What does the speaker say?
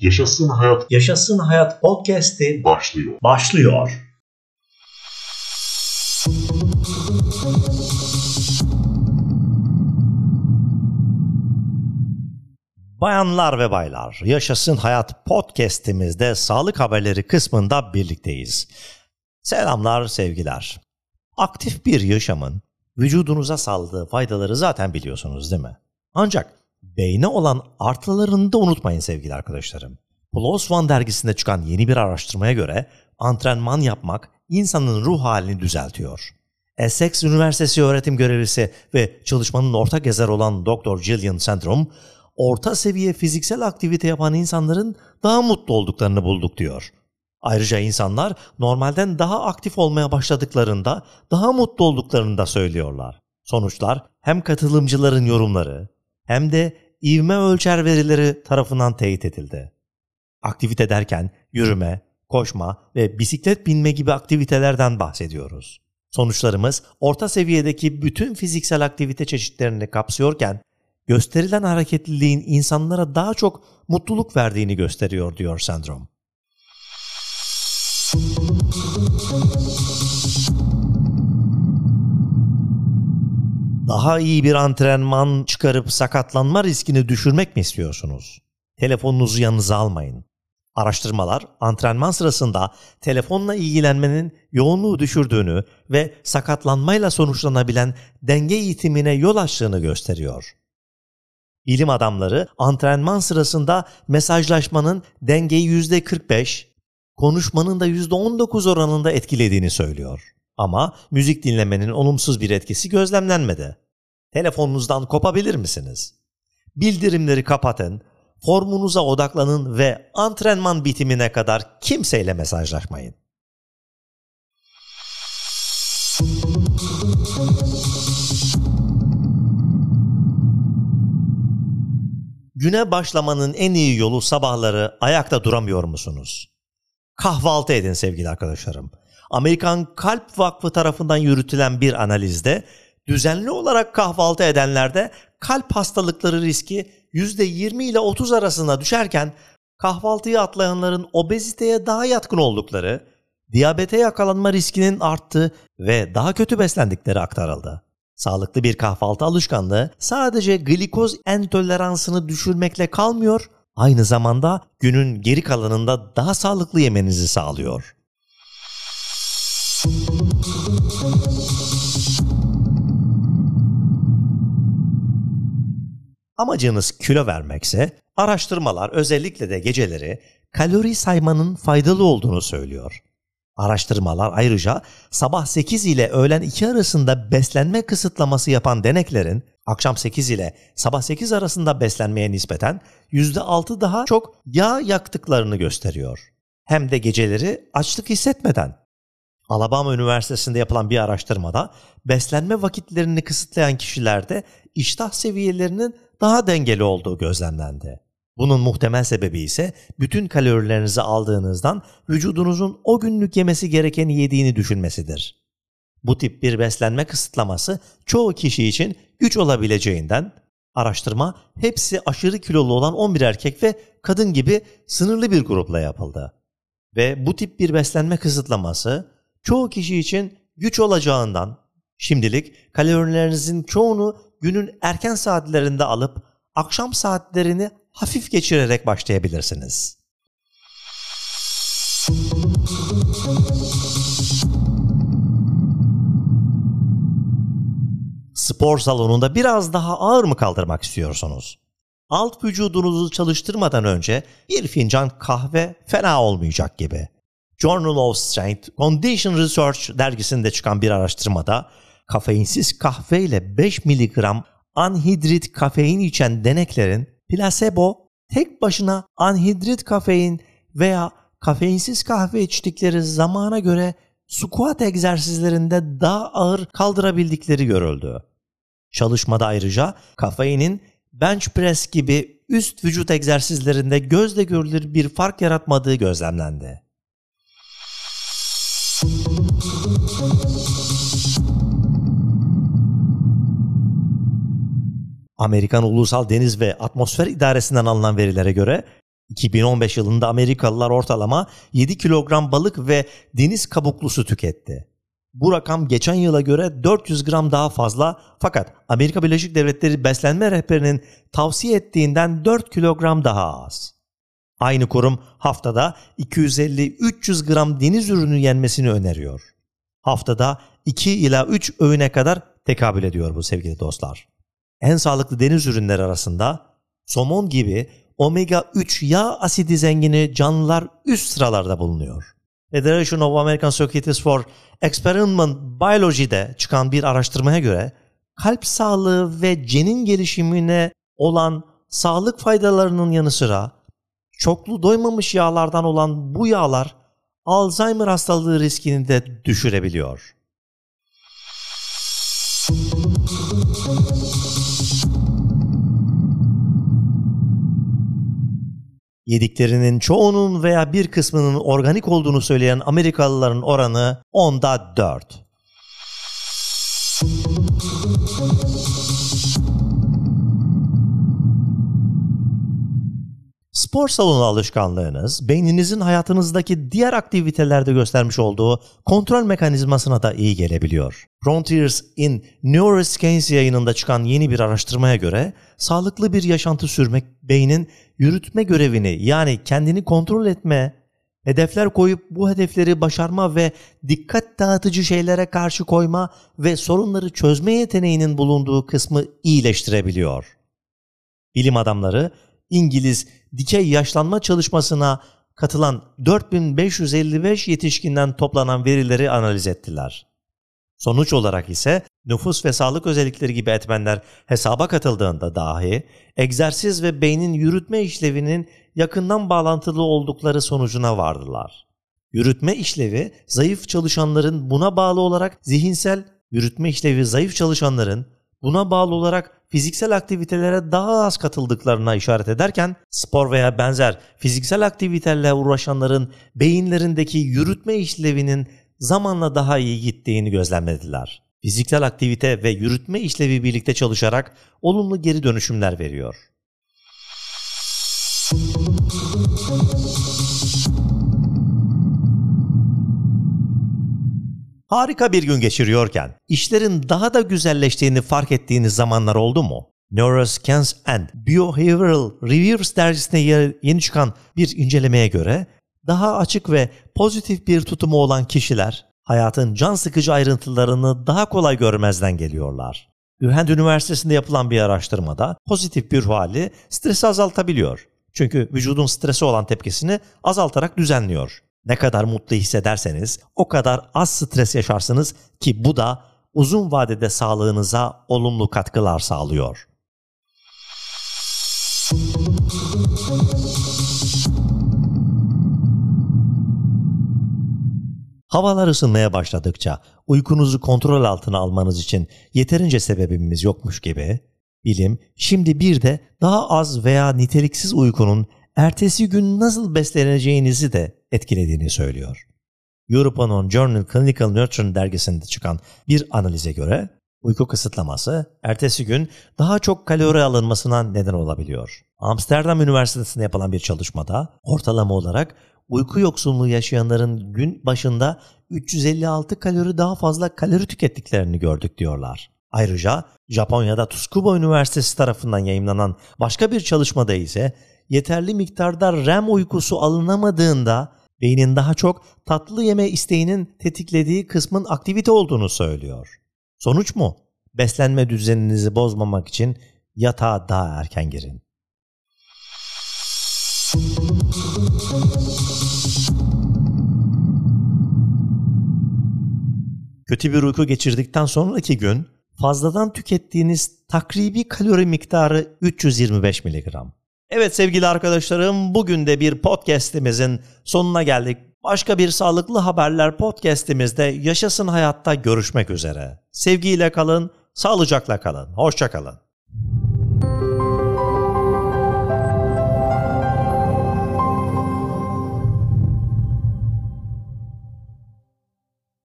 Yaşasın Hayat Yaşasın Hayat Podcast'i başlıyor. başlıyor. Bayanlar ve baylar, Yaşasın Hayat podcast'imizde sağlık haberleri kısmında birlikteyiz. Selamlar, sevgiler. Aktif bir yaşamın vücudunuza sağladığı faydaları zaten biliyorsunuz değil mi? Ancak beyne olan artılarını da unutmayın sevgili arkadaşlarım. PLOS ONE dergisinde çıkan yeni bir araştırmaya göre antrenman yapmak insanın ruh halini düzeltiyor. Essex Üniversitesi öğretim görevlisi ve çalışmanın ortak yazarı olan Dr. Gillian Sandrum, orta seviye fiziksel aktivite yapan insanların daha mutlu olduklarını bulduk diyor. Ayrıca insanlar normalden daha aktif olmaya başladıklarında daha mutlu olduklarını da söylüyorlar. Sonuçlar hem katılımcıların yorumları hem de ivme ölçer verileri tarafından teyit edildi. Aktivite derken yürüme, koşma ve bisiklet binme gibi aktivitelerden bahsediyoruz. Sonuçlarımız orta seviyedeki bütün fiziksel aktivite çeşitlerini kapsıyorken gösterilen hareketliliğin insanlara daha çok mutluluk verdiğini gösteriyor diyor sendrom. Daha iyi bir antrenman çıkarıp sakatlanma riskini düşürmek mi istiyorsunuz? Telefonunuzu yanınıza almayın. Araştırmalar antrenman sırasında telefonla ilgilenmenin yoğunluğu düşürdüğünü ve sakatlanmayla sonuçlanabilen denge eğitimine yol açtığını gösteriyor. Bilim adamları antrenman sırasında mesajlaşmanın dengeyi %45, konuşmanın da %19 oranında etkilediğini söylüyor. Ama müzik dinlemenin olumsuz bir etkisi gözlemlenmedi. Telefonunuzdan kopabilir misiniz? Bildirimleri kapatın, formunuza odaklanın ve antrenman bitimine kadar kimseyle mesajlaşmayın. Güne başlamanın en iyi yolu sabahları ayakta duramıyor musunuz? Kahvaltı edin sevgili arkadaşlarım. Amerikan Kalp Vakfı tarafından yürütülen bir analizde düzenli olarak kahvaltı edenlerde kalp hastalıkları riski %20 ile 30 arasında düşerken kahvaltıyı atlayanların obeziteye daha yatkın oldukları, diyabete yakalanma riskinin arttığı ve daha kötü beslendikleri aktarıldı. Sağlıklı bir kahvaltı alışkanlığı sadece glikoz entoleransını düşürmekle kalmıyor, aynı zamanda günün geri kalanında daha sağlıklı yemenizi sağlıyor. Amacınız kilo vermekse araştırmalar özellikle de geceleri kalori saymanın faydalı olduğunu söylüyor. Araştırmalar ayrıca sabah 8 ile öğlen 2 arasında beslenme kısıtlaması yapan deneklerin akşam 8 ile sabah 8 arasında beslenmeye nispeten %6 daha çok yağ yaktıklarını gösteriyor. Hem de geceleri açlık hissetmeden. Alabama Üniversitesi'nde yapılan bir araştırmada beslenme vakitlerini kısıtlayan kişilerde iştah seviyelerinin daha dengeli olduğu gözlemlendi. Bunun muhtemel sebebi ise bütün kalorilerinizi aldığınızdan vücudunuzun o günlük yemesi gerekeni yediğini düşünmesidir. Bu tip bir beslenme kısıtlaması çoğu kişi için güç olabileceğinden araştırma hepsi aşırı kilolu olan 11 erkek ve kadın gibi sınırlı bir grupla yapıldı. Ve bu tip bir beslenme kısıtlaması çoğu kişi için güç olacağından şimdilik kalorilerinizin çoğunu günün erken saatlerinde alıp akşam saatlerini hafif geçirerek başlayabilirsiniz. Spor salonunda biraz daha ağır mı kaldırmak istiyorsunuz? Alt vücudunuzu çalıştırmadan önce bir fincan kahve fena olmayacak gibi. Journal of Strength Condition Research dergisinde çıkan bir araştırmada kafeinsiz kahve ile 5 mg anhidrit kafein içen deneklerin plasebo tek başına anhidrit kafein veya kafeinsiz kahve içtikleri zamana göre squat egzersizlerinde daha ağır kaldırabildikleri görüldü. Çalışmada ayrıca kafeinin bench press gibi üst vücut egzersizlerinde gözle görülür bir fark yaratmadığı gözlemlendi. Amerikan Ulusal Deniz ve Atmosfer İdaresi'nden alınan verilere göre 2015 yılında Amerikalılar ortalama 7 kilogram balık ve deniz kabuklusu tüketti. Bu rakam geçen yıla göre 400 gram daha fazla fakat Amerika Birleşik Devletleri beslenme rehberinin tavsiye ettiğinden 4 kilogram daha az. Aynı kurum haftada 250-300 gram deniz ürünü yenmesini öneriyor. Haftada 2 ila 3 öğüne kadar tekabül ediyor bu sevgili dostlar. En sağlıklı deniz ürünleri arasında somon gibi omega 3 yağ asidi zengini canlılar üst sıralarda bulunuyor. Federation of American Societies for Experimental Biology'de çıkan bir araştırmaya göre kalp sağlığı ve cenin gelişimine olan sağlık faydalarının yanı sıra çoklu doymamış yağlardan olan bu yağlar Alzheimer hastalığı riskini de düşürebiliyor. Yediklerinin çoğunun veya bir kısmının organik olduğunu söyleyen Amerikalıların oranı onda 4. Spor salonu alışkanlığınız beyninizin hayatınızdaki diğer aktivitelerde göstermiş olduğu kontrol mekanizmasına da iyi gelebiliyor. Frontiers in Neuroscience yayınında çıkan yeni bir araştırmaya göre sağlıklı bir yaşantı sürmek beynin yürütme görevini yani kendini kontrol etme, hedefler koyup bu hedefleri başarma ve dikkat dağıtıcı şeylere karşı koyma ve sorunları çözme yeteneğinin bulunduğu kısmı iyileştirebiliyor. Bilim adamları İngiliz dikey yaşlanma çalışmasına katılan 4555 yetişkinden toplanan verileri analiz ettiler. Sonuç olarak ise nüfus ve sağlık özellikleri gibi etmenler hesaba katıldığında dahi egzersiz ve beynin yürütme işlevinin yakından bağlantılı oldukları sonucuna vardılar. Yürütme işlevi zayıf çalışanların buna bağlı olarak zihinsel yürütme işlevi zayıf çalışanların buna bağlı olarak fiziksel aktivitelere daha az katıldıklarına işaret ederken spor veya benzer fiziksel aktivitelerle uğraşanların beyinlerindeki yürütme işlevinin zamanla daha iyi gittiğini gözlemlediler. Fiziksel aktivite ve yürütme işlevi birlikte çalışarak olumlu geri dönüşümler veriyor. Harika bir gün geçiriyorken işlerin daha da güzelleştiğini fark ettiğiniz zamanlar oldu mu? Neuroscience and Behavioral Reviews dergisine yeni çıkan bir incelemeye göre daha açık ve pozitif bir tutumu olan kişiler hayatın can sıkıcı ayrıntılarını daha kolay görmezden geliyorlar. Ühend Üniversitesi'nde yapılan bir araştırmada pozitif bir hali stresi azaltabiliyor. Çünkü vücudun stresi olan tepkisini azaltarak düzenliyor. Ne kadar mutlu hissederseniz o kadar az stres yaşarsınız ki bu da uzun vadede sağlığınıza olumlu katkılar sağlıyor. Havalar ısınmaya başladıkça uykunuzu kontrol altına almanız için yeterince sebebimiz yokmuş gibi bilim şimdi bir de daha az veya niteliksiz uykunun ertesi gün nasıl besleneceğinizi de etkilediğini söylüyor. European Journal Clinical Nutrition dergisinde çıkan bir analize göre uyku kısıtlaması ertesi gün daha çok kalori alınmasına neden olabiliyor. Amsterdam Üniversitesi'nde yapılan bir çalışmada ortalama olarak uyku yoksunluğu yaşayanların gün başında 356 kalori daha fazla kalori tükettiklerini gördük diyorlar. Ayrıca Japonya'da Tsukuba Üniversitesi tarafından yayınlanan başka bir çalışmada ise yeterli miktarda REM uykusu alınamadığında beynin daha çok tatlı yeme isteğinin tetiklediği kısmın aktivite olduğunu söylüyor. Sonuç mu? Beslenme düzeninizi bozmamak için yatağa daha erken girin. Kötü bir uyku geçirdikten sonraki gün fazladan tükettiğiniz takribi kalori miktarı 325 miligram. Evet sevgili arkadaşlarım bugün de bir podcast'imizin sonuna geldik. Başka bir sağlıklı haberler podcast'imizde Yaşasın Hayatta görüşmek üzere. Sevgiyle kalın, sağlıcakla kalın. Hoşça kalın.